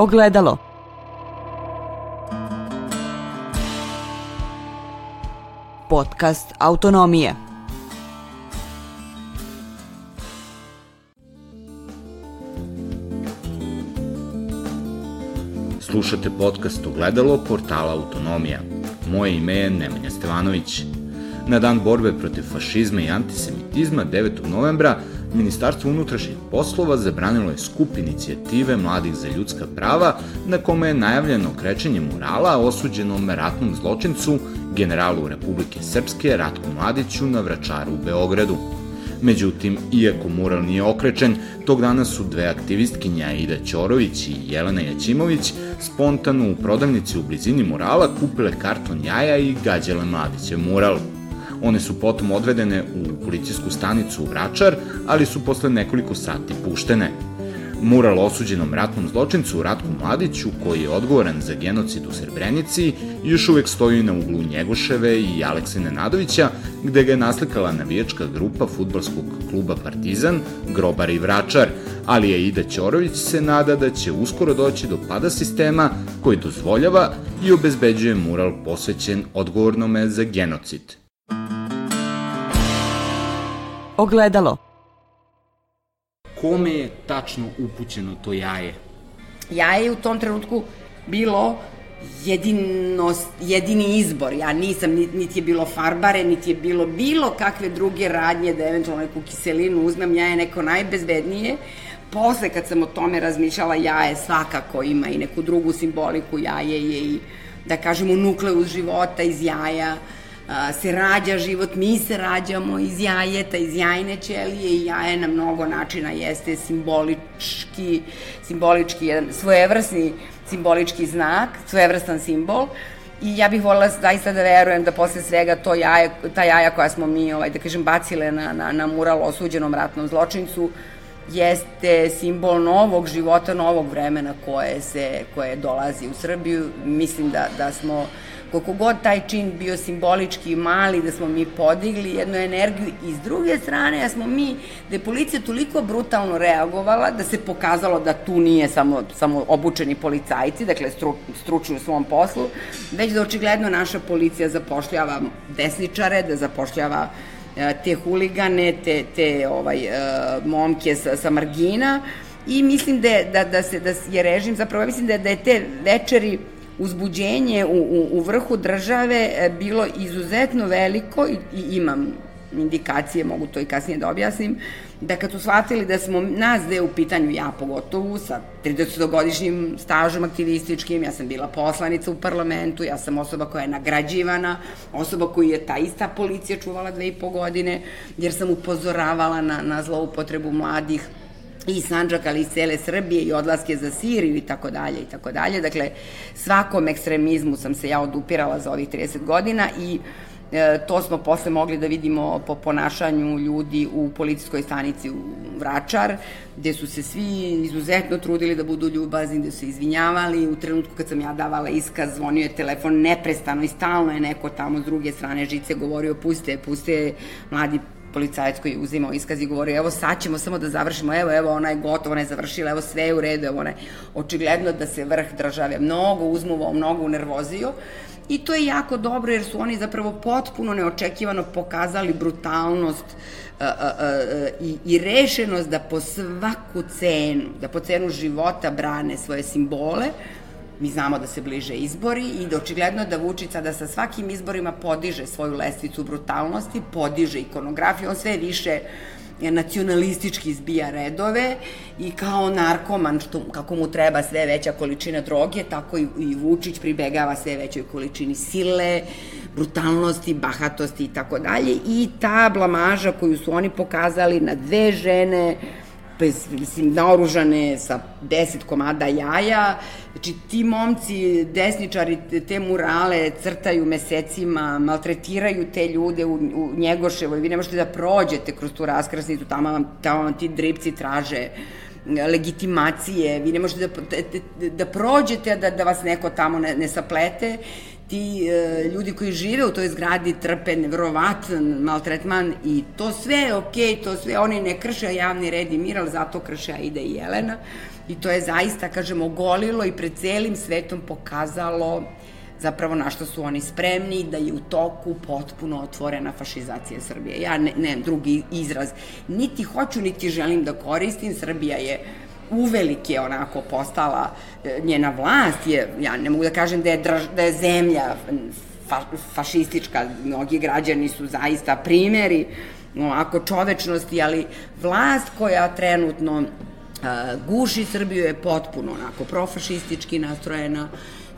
Ogledalo. Podcast Autonomije. Slušate podcast Ogledalo portala Autonomija. Moje ime je Nemanja Stevanović. Na dan borbe protiv fašizma i antisemitizma 9. novembra Ministarstvo unutrašnjih poslova zabranilo je skup inicijative Mladih za ljudska prava na kome je najavljeno krečenje murala osuđenom ratnom zločincu generalu Republike Srpske Ratku Mladiću na Vračaru u Beogradu. Međutim, iako mural nije okrečen, tog dana su dve aktivistkinja Aida Ćorović i Jelena Jaćimović spontano u prodavnici u blizini murala kupile karton jaja i gađale Mladiće mural. One su potom odvedene u policijsku stanicu u Vračar, ali su posle nekoliko sati puštene. Mural osuđenom ratnom zločincu Ratku Mladiću, koji je odgovoran za genocid u Srebrenici, još uvek stoji na uglu Njegoševe i Alekse Nenadovića, gde ga je naslikala navijačka grupa futbolskog kluba Partizan, Grobar i Vračar, ali je Ida Ćorović se nada da će uskoro doći do pada sistema koji dozvoljava i obezbeđuje mural posvećen odgovornome za genocid. Ogledalo. Kome je tačno upućeno to jaje? Jaje je u tom trenutku bilo jedino, jedini izbor. Ja nisam, niti je bilo farbare, niti je bilo bilo kakve druge radnje da eventualno neku kiselinu uzmem. Jaje neko najbezbednije. Posle kad sam o tome razmišljala, jaje svakako ima i neku drugu simboliku. Jaje je i, da kažemo, nukleus života iz jaja. Uh, se rađa život, mi se rađamo iz jajeta, iz jajne ćelije i jaje na mnogo načina jeste simbolički, simbolički jedan svojevrsni simbolički znak, svojevrstan simbol. I ja bih volila zaista da verujem da posle svega to jaje, ta jaja koja smo mi, ovaj, da kažem, bacile na, na, na mural osuđenom ratnom zločincu, jeste simbol novog života, novog vremena koje se, koje dolazi u Srbiju. Mislim da, da smo koliko god taj čin bio simbolički mali, da smo mi podigli jednu energiju i s druge strane, da smo mi, da je policija toliko brutalno reagovala, da se pokazalo da tu nije samo, samo obučeni policajci, dakle stru, stručni u svom poslu, već da očigledno naša policija zapošljava desničare, da zapošljava e, te huligane, te, te ovaj, e, momke sa, sa margina, i mislim da, da, da, se, da je režim zapravo, mislim da, da je te večeri uzbuđenje u, u, u vrhu države e, bilo izuzetno veliko i, i imam indikacije, mogu to i kasnije da objasnim, da kad su shvatili da smo nas gde u pitanju, ja pogotovo, sa 30-godišnjim stažom aktivističkim, ja sam bila poslanica u parlamentu, ja sam osoba koja je nagrađivana, osoba koju je ta ista policija čuvala dve i po godine, jer sam upozoravala na, na zloupotrebu mladih i Sanđaka, ali i cele Srbije i odlaske za Siriju i tako dalje i tako dalje. Dakle, svakom ekstremizmu sam se ja odupirala za ovih 30 godina i e, to smo posle mogli da vidimo po ponašanju ljudi u policijskoj stanici u Vračar, gde su se svi izuzetno trudili da budu ljubazni, gde su se izvinjavali. U trenutku kad sam ja davala iskaz, zvonio je telefon neprestano i stalno je neko tamo s druge strane žice govorio puste, puste mladi policajac koji je uzimao iskaz i govorio, evo sad ćemo samo da završimo, evo, evo, ona je gotova, ona je završila, evo sve je u redu, evo, ona je očigledno da se vrh države mnogo uzmuvao, mnogo unervozio i to je jako dobro jer su oni zapravo potpuno neočekivano pokazali brutalnost a, a, a, i, i rešenost da po svaku cenu, da po cenu života brane svoje simbole, Mi znamo da se bliže izbori i da očigledno da Vučić da sa svakim izborima podiže svoju lestvicu brutalnosti, podiže ikonografiju, on sve više nacionalistički zbija redove i kao narkoman, što, kako mu treba sve veća količina droge, tako i, i Vučić pribegava sve većoj količini sile, brutalnosti, bahatosti i tako dalje. I ta blamaža koju su oni pokazali na dve žene, bez, mislim, naoružane sa 10 komada jaja. Znači, ti momci, desničari, te murale crtaju mesecima, maltretiraju te ljude u, u Njegoševoj. Vi ne možete da prođete kroz tu raskrasnicu, tamo vam, tamo vam ti dripci traže legitimacije, vi ne možete da, da, da prođete, da, da vas neko tamo ne, ne saplete ti e, ljudi koji žive u toj zgradi trpe nevrovatan maltretman i to sve je okej, okay, to sve, oni ne krše javni red i mir, ali zato krše Aida i Jelena. I to je zaista, kažemo, golilo i pred celim svetom pokazalo zapravo na što su oni spremni, da je u toku potpuno otvorena fašizacija Srbije. Ja ne, ne drugi izraz, niti hoću, niti želim da koristim, Srbija je uvelike onako postala, e, njena vlast je, ja ne mogu da kažem da je, drž, da je zemlja fa, fašistička, mnogi građani su zaista primeri ovako čovečnosti, ali vlast koja trenutno uh, guši Srbiju je potpuno onako profašistički nastrojena,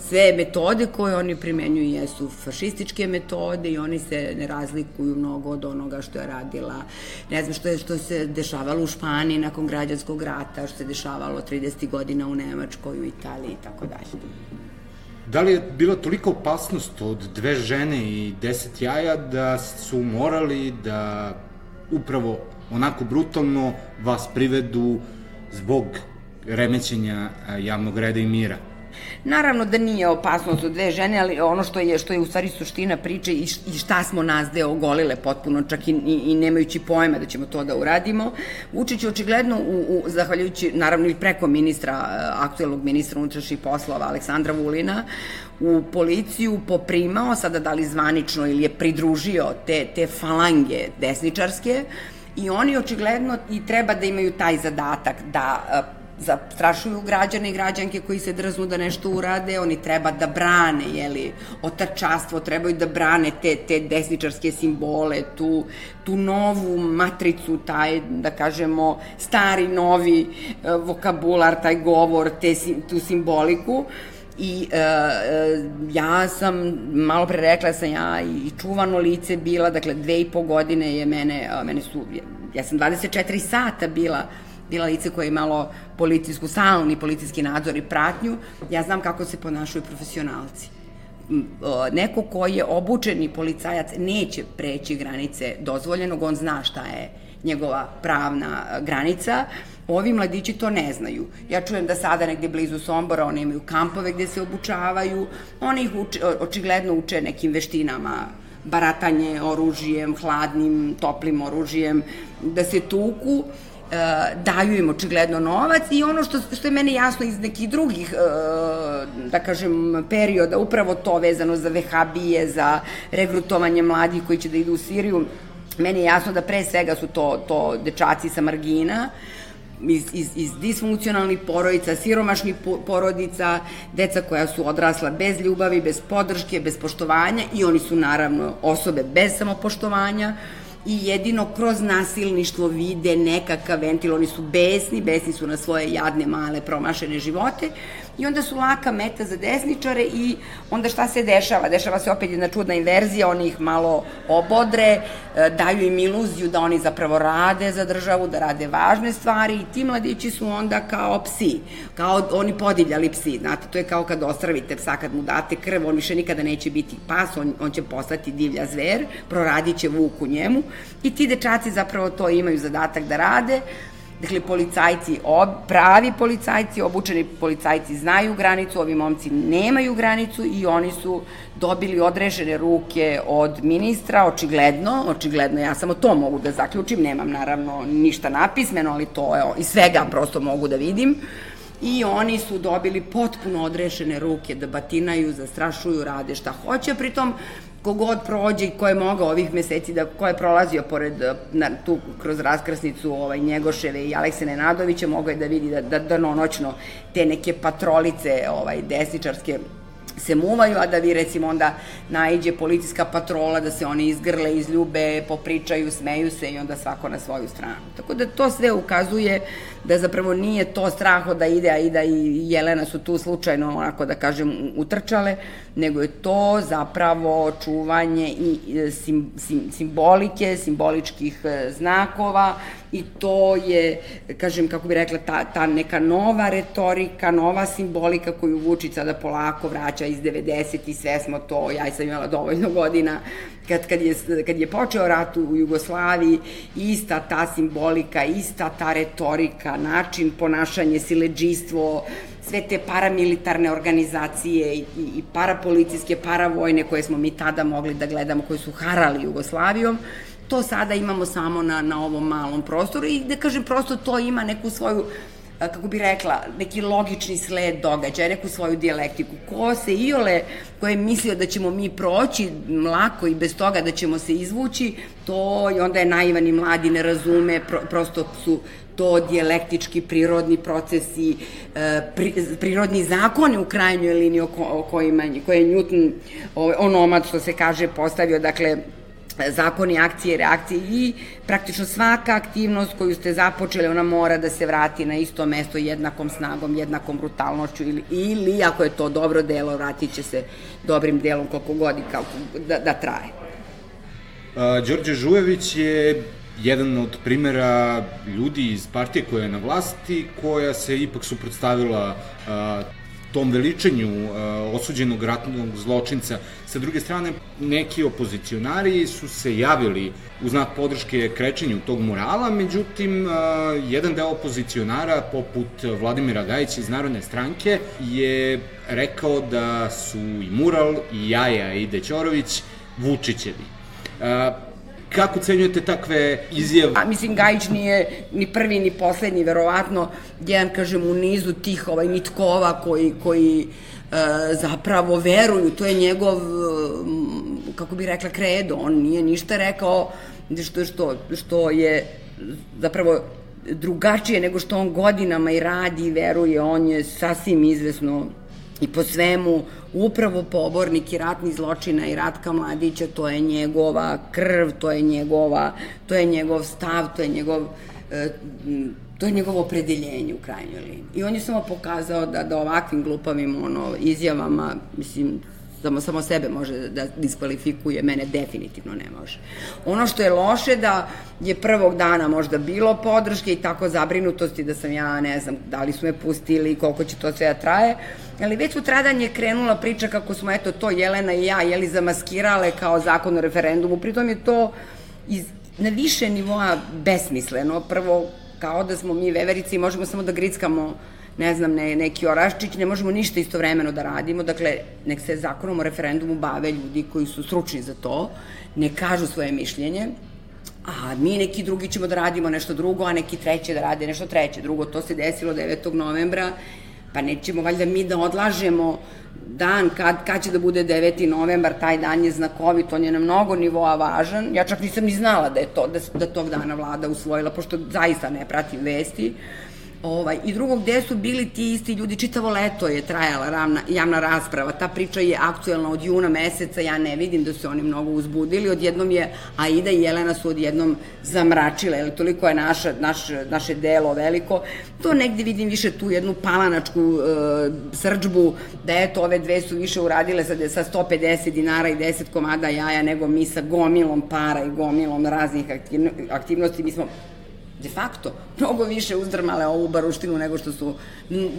sve metode koje oni primenjuju jesu fašističke metode i oni se ne razlikuju mnogo od onoga što je radila, ne znam što je što se dešavalo u Španiji nakon građanskog rata, što se dešavalo 30 godina u Nemačkoj, u Italiji i tako dalje. Da li je bila toliko opasnost od dve žene i deset jaja da su morali da upravo onako brutalno vas privedu zbog remećenja javnog reda i mira? Naravno da nije opasnost od dve žene, ali ono što je, što je u stvari suština priče i, i šta smo nas deo ogolile potpuno, čak i, i, i nemajući pojma da ćemo to da uradimo. Vučić je očigledno, u, u, zahvaljujući naravno i preko ministra, aktuelnog ministra unutrašnjih poslova Aleksandra Vulina, u policiju poprimao, sada da li zvanično ili je pridružio te, te falange desničarske, i oni očigledno i treba da imaju taj zadatak da zastrašuju građane i građanke koji se drznu da nešto urade, oni treba da brane, jeli, otačastvo, trebaju da brane te, te desničarske simbole, tu, tu novu matricu, taj, da kažemo, stari, novi e, vokabular, taj govor, te, tu simboliku, I e, e, ja sam, malo pre rekla sam ja i čuvano lice bila, dakle dve i po godine je mene, mene su, ja sam 24 sata bila bila lice koje je imalo policijsku, stalni policijski nadzor i pratnju, ja znam kako se ponašaju profesionalci. Neko ko je obučeni policajac neće preći granice dozvoljenog, on zna šta je njegova pravna granica, Ovi mladići to ne znaju. Ja čujem da sada negde blizu Sombora oni imaju kampove gde se obučavaju, oni ih uče, očigledno uče nekim veštinama baratanje oružijem, hladnim, toplim oružijem, da se tuku daju im očigledno novac i ono što, što je meni jasno iz nekih drugih, e, da kažem, perioda, upravo to vezano za vehabije, za regrutovanje mladih koji će da idu u Siriju, meni je jasno da pre svega su to, to dečaci sa margina, iz, iz, iz disfunkcionalnih porodica, siromašnih porodica, deca koja su odrasla bez ljubavi, bez podrške, bez poštovanja i oni su naravno osobe bez samopoštovanja, i jedino kroz nasilništvo vide nekakav ventil, oni su besni, besni su na svoje jadne, male, promašene živote i onda su laka meta za desničare i onda šta se dešava? Dešava se opet jedna čudna inverzija, oni ih malo obodre, e, daju im iluziju da oni zapravo rade za državu, da rade važne stvari i ti mladići su onda kao psi, kao oni podivljali psi, znate, to je kao kad ostravite psa, kad mu date krv, on više nikada neće biti pas, on, on će postati divlja zver, proradit će vuk u njemu i ti dečaci zapravo to imaju zadatak da rade, Dakle, policajci, ob, pravi policajci, obučeni policajci znaju granicu, ovi momci nemaju granicu i oni su dobili odrežene ruke od ministra, očigledno, očigledno ja samo to mogu da zaključim, nemam naravno ništa napismeno, ali to je, iz svega prosto mogu da vidim. I oni su dobili potpuno odrešene ruke da batinaju, zastrašuju, rade šta hoće, pritom kogod prođe i ko je mogao ovih meseci, da, ko je prolazio pored, eh, na, tu kroz raskrsnicu ovaj, Njegoševe i Aleksene Nadovića, mogao je da vidi da, da, da noćno te neke patrolice ovaj, desničarske se muvaju, a da vi recimo onda naiđe policijska patrola, da se oni izgrle, izljube, popričaju, smeju se i onda svako na svoju stranu. Tako da to sve ukazuje da zapravo nije to straho da ide, a Ida i Jelena su tu slučajno, onako da kažem, utrčale, nego je to zapravo čuvanje i sim, sim, simbolike, simboličkih e, znakova, i to je, kažem, kako bi rekla, ta, ta neka nova retorika, nova simbolika koju Vučić sada polako vraća iz 90 i sve smo to, ja sam imala dovoljno godina, kad, kad, je, kad je počeo rat u Jugoslaviji, ista ta simbolika, ista ta retorika, način ponašanje, sileđistvo, sve te paramilitarne organizacije i, i parapolicijske, paravojne koje smo mi tada mogli da gledamo, koje su harali Jugoslavijom, to sada imamo samo na, na ovom malom prostoru i da kažem prosto to ima neku svoju kako bi rekla, neki logični sled događaja, neku svoju dijalektiku. Ko se iole, ko je mislio da ćemo mi proći lako i bez toga da ćemo se izvući, to i onda je naivan i mladi ne razume, pro, prosto su to dijalektički prirodni procesi, e, pri, prirodni zakoni u krajnjoj liniji o, o kojima, koje je Newton, onomad što se kaže, postavio, dakle, zakoni akcije i reakcije i praktično svaka aktivnost koju ste započeli, ona mora da se vrati na isto mesto jednakom snagom, jednakom brutalnošću ili, ili ako je to dobro delo, vratit će se dobrim delom koliko god i kako da, da traje. A, Đorđe Žujević je jedan od primera ljudi iz partije koja je na vlasti, koja se ipak suprotstavila a, tom veličenju uh, osuđenog ratnog zločinca. Sa druge strane, neki opozicionari su se javili u znak podrške krećenju tog morala, međutim, uh, jedan deo opozicionara, poput Vladimira Gajića iz Narodne stranke, je rekao da su i Mural, i Jaja, i Dećorović Vučićevi. Kako cenjujete takve izjave? A, mislim, Gajić nije ni prvi ni poslednji, verovatno, jedan, kažem, u nizu tih ovaj, nitkova koji, koji e, zapravo veruju, to je njegov, kako bi rekla, kredo, on nije ništa rekao što, što, što je zapravo drugačije nego što on godinama i radi i veruje, on je sasvim izvesno i po svemu upravo pobornik i ratni zločina i Ratka Mladića, to je njegova krv, to je njegova, to je njegov stav, to je njegov e, to je njegovo opredeljenje u krajnjoj liniji. I on je samo pokazao da, da ovakvim glupavim ono, izjavama, mislim, samo, samo sebe može da diskvalifikuje, mene definitivno ne može. Ono što je loše da je prvog dana možda bilo podrške i tako zabrinutosti da sam ja, ne znam, da li su me pustili, koliko će to sve da traje, ali već sutradan je krenula priča kako smo, eto, to Jelena i ja, jeli, zamaskirale kao zakon o referendumu, pritom je to iz, na više nivoa besmisleno. Prvo, kao da smo mi veverici i možemo samo da grickamo ne znam, ne, neki oraščić, ne možemo ništa istovremeno da radimo, dakle, nek se zakonom o referendumu bave ljudi koji su stručni za to, ne kažu svoje mišljenje, a mi neki drugi ćemo da radimo nešto drugo, a neki treće da rade nešto treće. Drugo, to se desilo 9. novembra, pa nećemo valjda mi da odlažemo dan kad, kad će da bude 9. novembar, taj dan je znakovit, on je na mnogo nivoa važan. Ja čak nisam ni znala da je to, da, da tog dana vlada usvojila, pošto zaista ne pratim vesti. Ovaj, I drugo, gde su bili ti isti ljudi, čitavo leto je trajala ravna, javna rasprava, ta priča je aktuelna od juna meseca, ja ne vidim da su oni mnogo uzbudili, odjednom je Aida i Jelena su odjednom zamračile, jer toliko je naša, naš, naše delo veliko, to negde vidim više tu jednu palanačku uh, srđbu, da eto, ove dve su više uradile sa, sa 150 dinara i 10 komada jaja, nego mi sa gomilom para i gomilom raznih aktivnosti, mi smo de facto mnogo više uzdrmale ovu baruštinu nego što su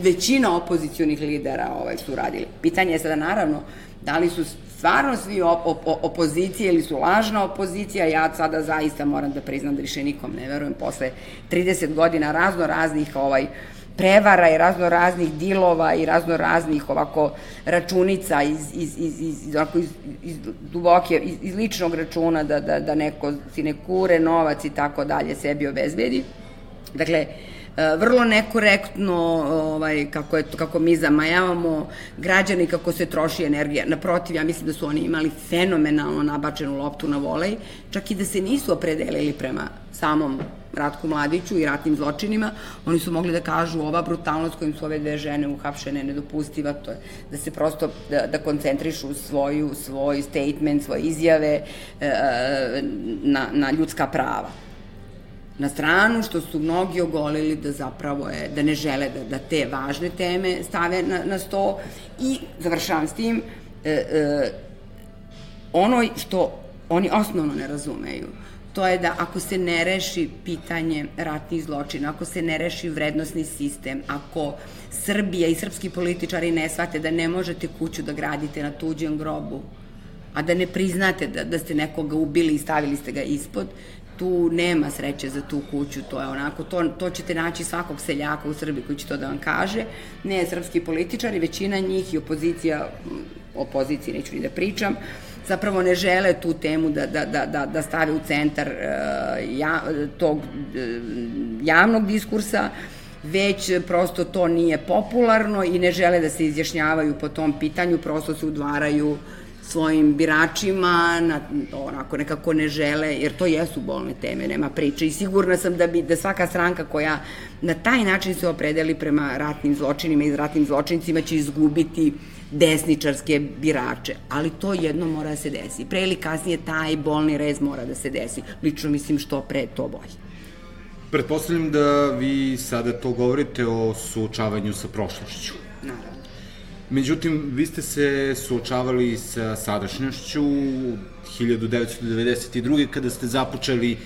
većina opozicionih lidera ovaj, su radili. Pitanje je sada naravno da li su stvarno svi op op opozicije ili su lažna opozicija, ja sada zaista moram da priznam da više nikom ne verujem posle 30 godina razno raznih ovaj, uh, prevara i razno raznih dilova i razno raznih ovako računica iz, iz, iz, iz, iz, iz, iz duboke, iz, iz ličnog računa da, da, da neko si ne kure novac i tako dalje sebi obezbedi. Dakle, e, vrlo nekorektno ovaj, kako, je, kako mi zamajavamo građani kako se troši energija. Naprotiv, ja mislim da su oni imali fenomenalno nabačenu loptu na volej, čak i da se nisu opredelili prema samom Ratku Mladiću i ratnim zločinima, oni su mogli da kažu ova brutalnost kojim su ove dve žene uhapšene nedopustiva, to je da se prosto da, da koncentrišu svoju, svoj statement, svoje izjave e, na, na ljudska prava na stranu, što su mnogi ogolili da zapravo je, da ne žele da, da te važne teme stave na, na sto. I završavam s tim, e, e, ono što oni osnovno ne razumeju, to je da ako se ne reši pitanje ratnih zločina, ako se ne reši vrednostni sistem, ako Srbija i srpski političari ne shvate da ne možete kuću da gradite na tuđem grobu, a da ne priznate da, da ste nekoga ubili i stavili ste ga ispod, tu nema sreće za tu kuću, to je onako, to, to ćete naći svakog seljaka u Srbiji koji će to da vam kaže, ne srpski političari, većina njih i opozicija, opoziciji neću ni da pričam, zapravo ne žele tu temu da, da, da, da, da stave u centar uh, ja, tog uh, javnog diskursa, već prosto to nije popularno i ne žele da se izjašnjavaju po tom pitanju, prosto se udvaraju svojim biračima, na, onako nekako ne žele, jer to jesu bolne teme, nema priče i sigurna sam da bi da svaka stranka koja na taj način se opredeli prema ratnim zločinima i ratnim zločinicima će izgubiti desničarske birače, ali to jedno mora da se desi. Pre ili kasnije taj bolni rez mora da se desi. Lično mislim što pre to bolje. Pretpostavljam da vi sada to govorite o suočavanju sa prošlošću. Naravno. Međutim, vi ste se suočavali sa sadašnjošću 1992. kada ste započeli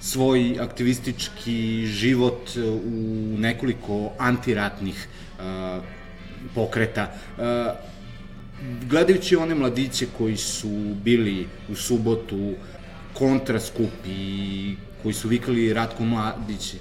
svoj aktivistički život u nekoliko antiratnih uh, pokreta. Uh, gledajući one mladiće koji su bili u subotu kontraskup i koji su vikali Ratko Mladić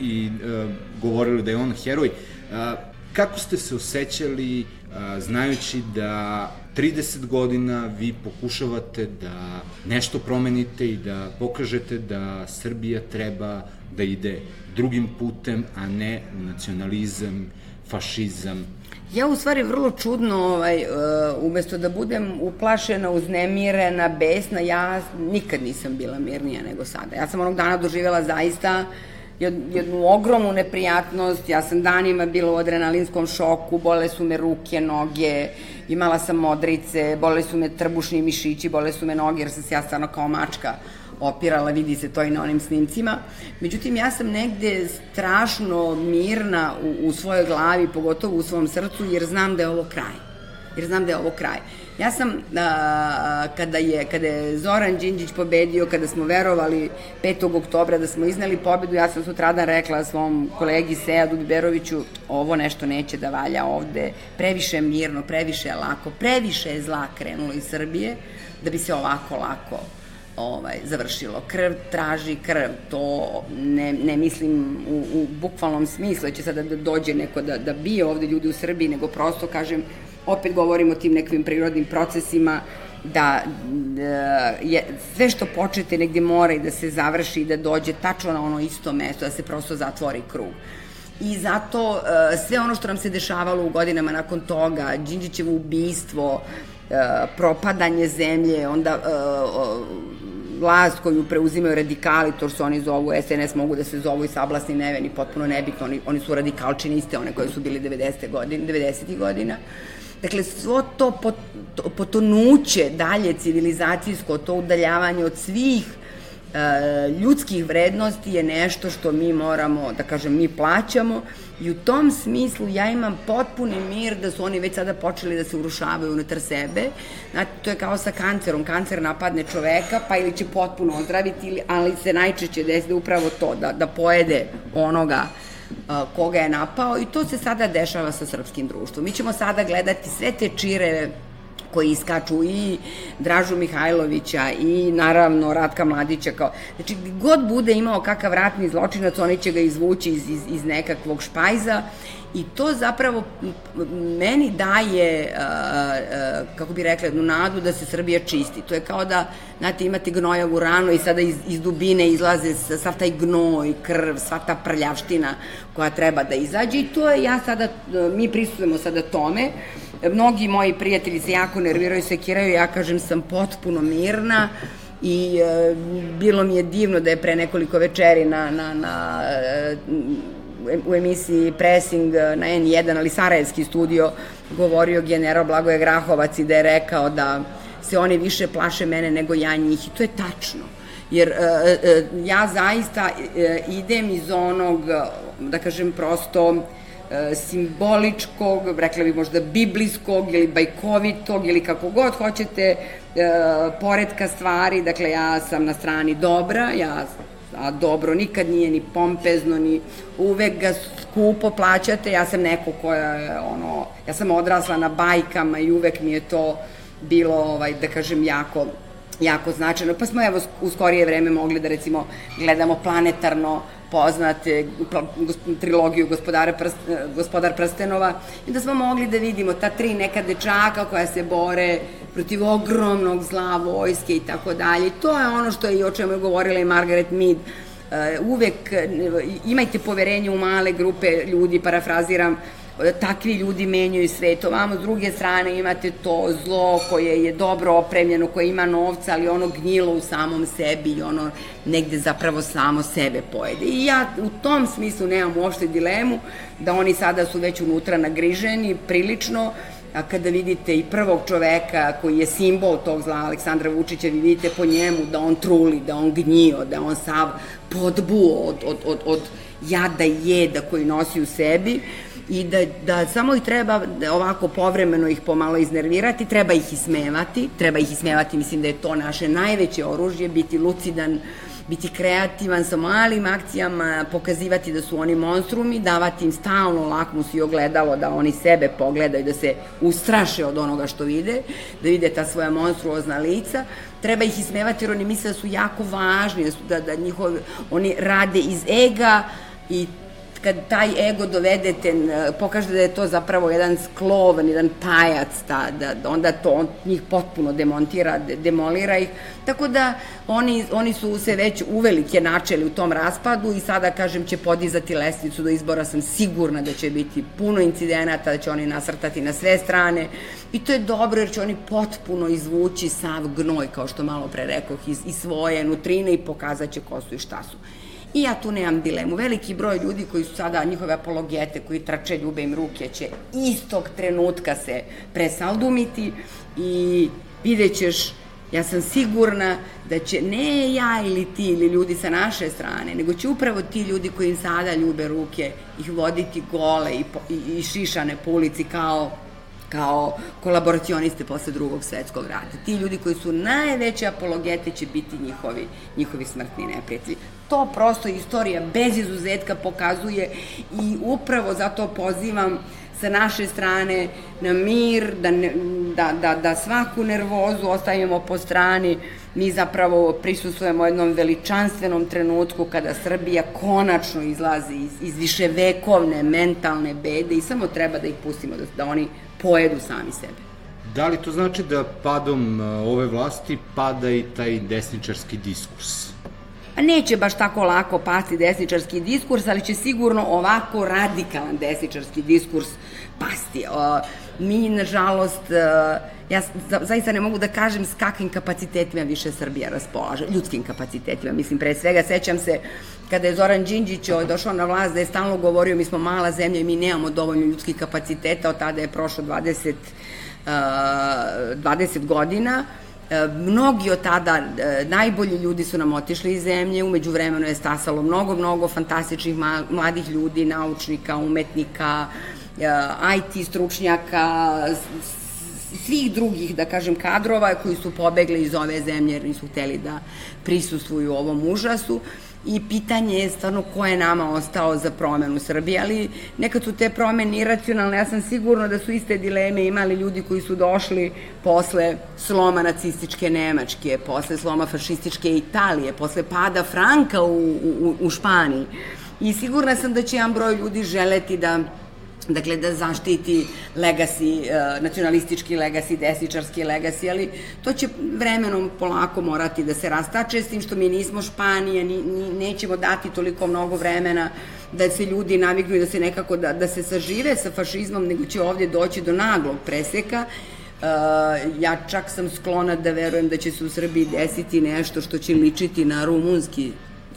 i uh, govorili da je on heroj, uh, kako ste se osjećali uh, znajući da 30 godina vi pokušavate da nešto promenite i da pokažete da Srbija treba da ide drugim putem, a ne u nacionalizam, fašizam, Ja u stvari vrlo čudno, ovaj, uh, umesto da budem uplašena, uznemirena, besna, ja nikad nisam bila mirnija nego sada. Ja sam onog dana doživjela zaista jednu ogromnu neprijatnost, ja sam danima bila u adrenalinskom šoku, bole su me ruke, noge, imala sam modrice, bole su me trbušni mišići, bole su me noge, jer sam se ja stvarno kao mačka opirala, vidi se to i na onim snimcima. Međutim, ja sam negde strašno mirna u, u svojoj glavi, pogotovo u svom srcu, jer znam da je ovo kraj. Jer znam da je ovo kraj. Ja sam, a, kada, je, kada je Zoran Đinđić pobedio, kada smo verovali 5. oktobra da smo iznali pobedu, ja sam sutradan rekla svom kolegi Seadu Biberoviću, ovo nešto neće da valja ovde, previše mirno, previše lako, previše je zla krenulo iz Srbije, da bi se ovako lako ovaj, završilo. Krv traži krv, to ne, ne mislim u, u bukvalnom smislu, da će sada da dođe neko da, da bije ovde ljudi u Srbiji, nego prosto, kažem, opet govorimo o tim nekim prirodnim procesima, da, da je, sve što počete negde mora i da se završi, da dođe tačno na ono isto mesto, da se prosto zatvori krug. I zato uh, sve ono što nam se dešavalo u godinama nakon toga, Đinđićevo ubistvo, uh, propadanje zemlje, onda vlast koju preuzimaju radikali, to što oni zovu SNS, mogu da se zovu i sablasni neveni, potpuno nebitno, oni, oni su radikalčine iste, one koje su bili 90. godina, 90. godina. Dakle, svo to potonuće dalje civilizacijsko, to udaljavanje od svih e, ljudskih vrednosti je nešto što mi moramo, da kažem, mi plaćamo i u tom smislu ja imam potpuni mir da su oni već sada počeli da se urušavaju unutar sebe. Znači, to je kao sa kancerom. Kancer napadne čoveka, pa ili će potpuno ozdraviti, ali se najčešće desi da upravo to, da, da pojede onoga koga je napao i to se sada dešava sa srpskim društvom. Mi ćemo sada gledati sve te čire koji iskaču i Dražu Mihajlovića i naravno Ratka Mladića kao, znači god bude imao kakav ratni zločinac, oni će ga izvući iz, iz, iz nekakvog špajza i to zapravo meni daje, kako bi rekla, jednu nadu da se Srbija čisti. To je kao da, znate, imate gnojavu ranu i sada iz, iz dubine izlaze sav taj gnoj, krv, sva ta prljavština koja treba da izađe i to je, ja sada, mi prisutujemo sada tome, mnogi moji prijatelji se jako nerviraju, sekiraju, ja kažem sam potpuno mirna i e, bilo mi je divno da je pre nekoliko večeri na, na, na e, u emisiji Pressing na N1, ali Sarajevski studio, govorio general Blagoje Grahovac i da je rekao da se oni više plaše mene nego ja njih i to je tačno. Jer e, e, ja zaista e, idem iz onog, da kažem prosto, e, simboličkog, rekla bi možda biblijskog ili bajkovitog ili kako god hoćete, e, poredka stvari, dakle ja sam na strani dobra, ja a dobro nikad nije ni pompezno, ni uvek ga skupo plaćate, ja sam neko koja je, ono, ja sam odrasla na bajkama i uvek mi je to bilo, ovaj, da kažem, jako jako značajno. Pa smo evo u skorije vreme mogli da recimo gledamo planetarno poznate trilogiju gospodara prst, gospodar prstenova i da smo mogli da vidimo ta tri neka dečaka koja se bore protiv ogromnog zla vojske i tako dalje. To je ono što je i o čemu je govorila i Margaret Mead. Uh, uvek uh, imajte poverenje u male grupe ljudi, parafraziram, takvi ljudi menjaju svet. Ovamo, s druge strane, imate to zlo koje je dobro opremljeno, koje ima novca, ali ono gnjilo u samom sebi i ono negde zapravo samo sebe pojede. I ja u tom smislu nemam uopšte dilemu da oni sada su već unutra nagriženi prilično, a kada vidite i prvog čoveka koji je simbol tog zla Aleksandra Vučića, vi vidite po njemu da on truli, da on gnjio, da on sav podbuo od, od, od, od jada i jeda koji nosi u sebi, i da, da samo ih treba ovako povremeno ih pomalo iznervirati, treba ih ismevati, treba ih ismevati, mislim da je to naše najveće oružje, biti lucidan, biti kreativan sa malim akcijama, pokazivati da su oni monstrumi, davati im stalno lakmus i ogledalo da oni sebe pogledaju, da se ustraše od onoga što vide, da vide ta svoja monstruozna lica, treba ih ismevati jer oni misle da su jako važni, da, su, da, da njihov, oni rade iz ega i kad taj ego dovedete, pokaže da je to zapravo jedan sklovan, jedan pajac, ta, da, onda to on njih potpuno demontira, de, demolira ih. Tako da oni, oni su se već uvelike načeli u tom raspadu i sada, kažem, će podizati lestvicu do izbora. Sam sigurna da će biti puno incidenata, da će oni nasrtati na sve strane. I to je dobro jer će oni potpuno izvući sav gnoj, kao što malo pre rekoh, iz, iz svoje nutrine i pokazat će ko su i šta su. I ja tu nemam dilemu. Veliki broj ljudi koji su sada njihove apologete, koji trače ljube im ruke, će istog trenutka se presaldumiti i vidjet ćeš Ja sam sigurna da će ne ja ili ti ili ljudi sa naše strane, nego će upravo ti ljudi koji im sada ljube ruke ih voditi gole i, i, i šišane po ulici kao kao kolaboracioniste posle drugog svetskog rata. Ti ljudi koji su najveće apologete će biti njihovi, njihovi smrtni neprijatelji. To prosto istorija bez izuzetka pokazuje i upravo zato pozivam sa naše strane na mir, da, ne, da, da, da svaku nervozu ostavimo po strani. Mi zapravo prisustujemo jednom veličanstvenom trenutku kada Srbija konačno izlazi iz, iz viševekovne mentalne bede i samo treba da ih pustimo da, da oni pojedu sami sebe. Da li to znači da padom ove vlasti pada i taj desničarski diskurs? Neće baš tako lako pasti desničarski diskurs, ali će sigurno ovako radikalan desničarski diskurs pasti. Mi, nažalost, ja zaista ne mogu da kažem s kakvim kapacitetima više Srbija raspolaže, ljudskim kapacitetima, mislim, pre svega, sećam se kada je Zoran Đinđić ovaj, došao na vlast da je stalno govorio mi smo mala zemlja i mi nemamo dovoljno ljudskih kapaciteta, od tada je prošlo 20, uh, 20 godina, mnogi od tada najbolji ljudi su nam otišli iz zemlje, umeđu vremenu je stasalo mnogo, mnogo fantastičnih mladih ljudi, naučnika, umetnika, IT stručnjaka, svih drugih, da kažem, kadrova koji su pobegli iz ove zemlje jer nisu hteli da prisustvuju ovom užasu i pitanje je stvarno ko je nama ostao za promenu Srbije, ali nekad su te promene iracionalne, ja sam sigurna da su iste dileme imali ljudi koji su došli posle sloma nacističke Nemačke, posle sloma fašističke Italije, posle pada Franka u, u, u Španiji. I sigurna sam da će jedan broj ljudi želeti da dakle da zaštiti legacy, uh, nacionalistički legacy, desničarski legacy, ali to će vremenom polako morati da se rastače, s tim što mi nismo Španija, ni, ni, nećemo dati toliko mnogo vremena da se ljudi naviknu i da se nekako, da, da se sažive sa fašizmom, nego će ovdje doći do naglog preseka, Uh, ja čak sam sklona da verujem da će se u Srbiji desiti nešto što će ličiti na rumunski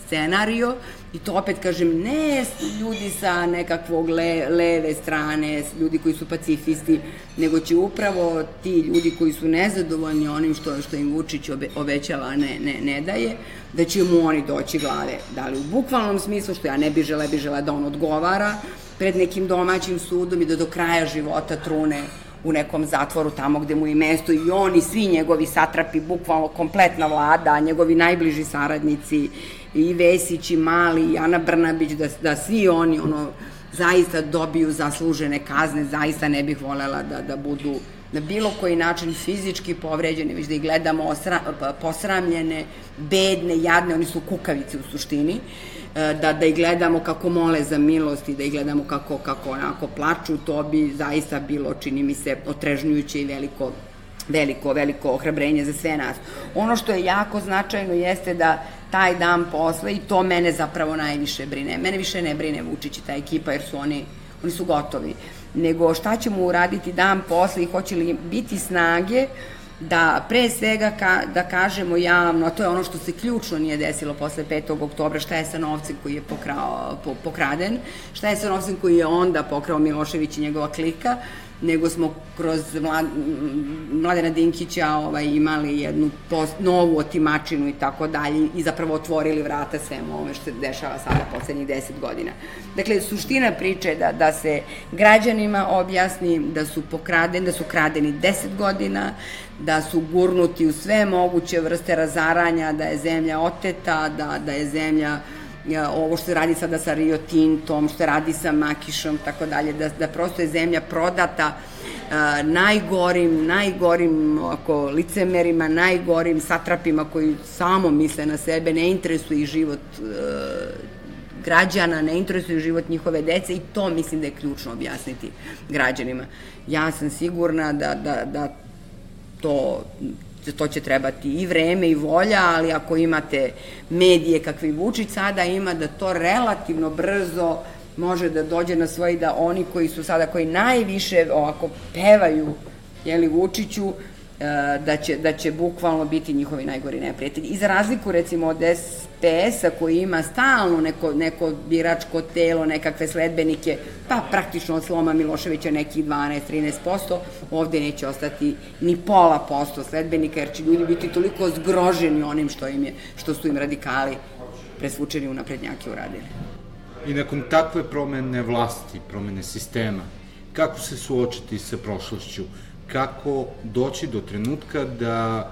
scenario i to opet kažem ne ljudi sa nekakvog le, leve strane, ljudi koji su pacifisti, nego će upravo ti ljudi koji su nezadovoljni onim što, što im Vučić obe, obećava, ne, ne, ne daje, da će mu oni doći glave. Da li u bukvalnom smislu, što ja ne bi žele, bi žele da on odgovara, pred nekim domaćim sudom i da do kraja života trune u nekom zatvoru tamo gde mu je mesto i on i svi njegovi satrapi, bukvalno kompletna vlada, njegovi najbliži saradnici i Vesić i Mali i Ana Brnabić, da, da svi oni ono, zaista dobiju zaslužene kazne, zaista ne bih volela da, da budu na bilo koji način fizički povređene, već da ih gledamo osra, posramljene, bedne, jadne, oni su kukavice u suštini, e, da, da ih gledamo kako mole za milost i da ih gledamo kako, kako onako plaču, to bi zaista bilo, čini mi se, otrežnjujuće i veliko veliko, veliko ohrabrenje za sve nas. Ono što je jako značajno jeste da taj dan posle, i to mene zapravo najviše brine, mene više ne brine Vučić i ta ekipa, jer su oni, oni su gotovi, nego šta ćemo uraditi dan posle i hoće li biti snage da pre svega ka, da kažemo javno, a to je ono što se ključno nije desilo posle 5. oktobra, šta je sa novcem koji je pokrao, po, pokraden, šta je sa novcem koji je onda pokrao Milošević i njegova klika, nego smo kroz Mlad, Mladena Dinkića ovaj, imali jednu post, novu otimačinu i tako dalje i zapravo otvorili vrata svemu ovome što se dešava sada poslednjih deset godina. Dakle, suština priče je da, da se građanima objasni da su pokradeni, da su kradeni deset godina, da su gurnuti u sve moguće vrste razaranja, da je zemlja oteta, da, da je zemlja uh, ovo što se radi sada sa Rio Tintom, što se radi sa Makišom, tako dalje, da, da prosto je zemlja prodata najgorim, najgorim ako, licemerima, najgorim satrapima koji samo misle na sebe, ne interesuje ih život uh, građana, ne interesuje život njihove dece i to mislim da je ključno objasniti građanima. Ja sam sigurna da, da, da to to će trebati i vreme i volja, ali ako imate medije kakvi Vučić sada ima, da to relativno brzo može da dođe na svoji, da oni koji su sada, koji najviše ovako pevaju jeli, Vučiću, E, da će, da će bukvalno biti njihovi najgori neprijatelji. I za razliku recimo od SPS-a koji ima stalno neko, neko biračko telo, nekakve sledbenike, pa praktično od sloma Miloševića nekih 12-13%, ovde neće ostati ni pola posto sledbenika, jer će ljudi biti toliko zgroženi onim što, im je, što su im radikali presvučeni u naprednjake uradili. I nakon takve promene vlasti, promene sistema, kako se suočiti sa prošlošću? kako doći do trenutka da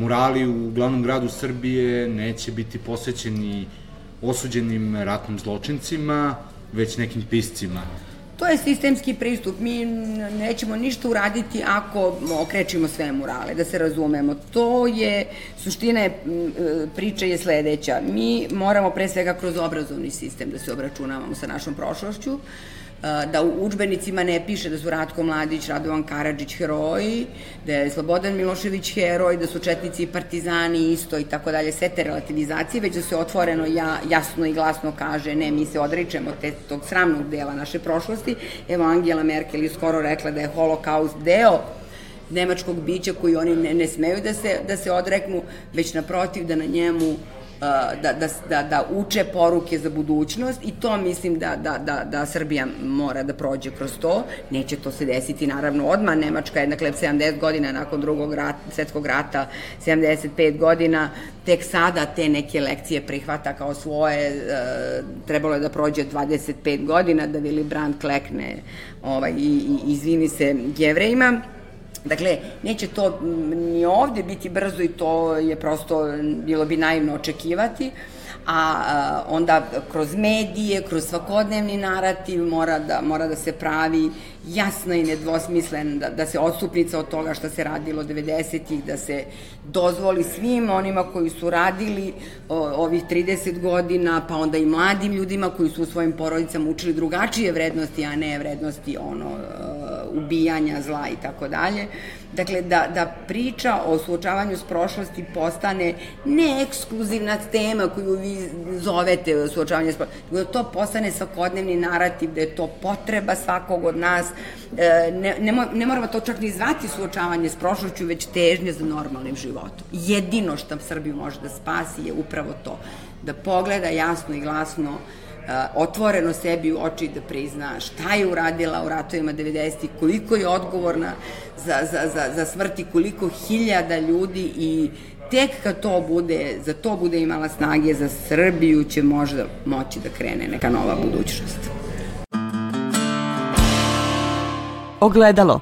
murali u glavnom gradu Srbije neće biti posvećeni osuđenim ratnim zločincima, već nekim piscima. To je sistemski pristup. Mi nećemo ništa uraditi ako okrećimo sve murale, da se razumemo. To je, suština je, priča je sledeća. Mi moramo pre svega kroz obrazovni sistem da se obračunavamo sa našom prošlošću. Da u učbenicima ne piše da su Ratko Mladić, Radovan Karadžić heroji, da je Slobodan Milošević heroj, da su četnici i partizani isto i tako dalje, sve te relativizacije, već da se otvoreno ja, jasno i glasno kaže ne, mi se odričemo te, tog sramnog dela naše prošlosti. Evo Angela Merkel je skoro rekla da je holokaust deo nemačkog bića koji oni ne, ne smeju da se, da se odreknu, već naprotiv da na njemu da, da, da, da uče poruke za budućnost i to mislim da, da, da, da Srbija mora da prođe kroz to. Neće to se desiti naravno odmah. Nemačka je dakle 70 godina nakon drugog rat, svetskog rata, 75 godina, tek sada te neke lekcije prihvata kao svoje. E, trebalo je da prođe 25 godina da Willy Brandt klekne ovaj, i, i izvini se jevrejima Dakle, neće to ni ovde biti brzo i to je prosto bilo bi naivno očekivati, a onda kroz medije, kroz svakodnevni narativ mora da, mora da se pravi jasna i nedvosmislen, da, da se odstupnica od toga što se radilo 90-ih, da se dozvoli svim onima koji su radili o, ovih 30 godina, pa onda i mladim ljudima koji su u svojim porodicama učili drugačije vrednosti, a ne vrednosti ono, uh, ubijanja, zla i tako dalje. Dakle, da, da priča o suočavanju s prošlosti postane ne ekskluzivna tema koju vi zovete suočavanje s prošlosti, da to postane svakodnevni narativ, da je to potreba svakog od nas, e, ne, ne, ne moramo to čak ni zvati suočavanje s prošlošću, već težnje za normalnim životom. Jedino što Srbiju može da spasi je upravo to, da pogleda jasno i glasno otvoreno sebi u oči da prizna šta je uradila u ratovima 90. koliko je odgovorna za, za, za, za smrti, koliko hiljada ljudi i tek kad to bude, za to bude imala snage, za Srbiju će možda moći da krene neka nova budućnost. Ogledalo.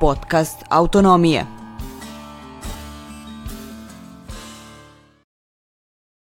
Podcast Autonomije.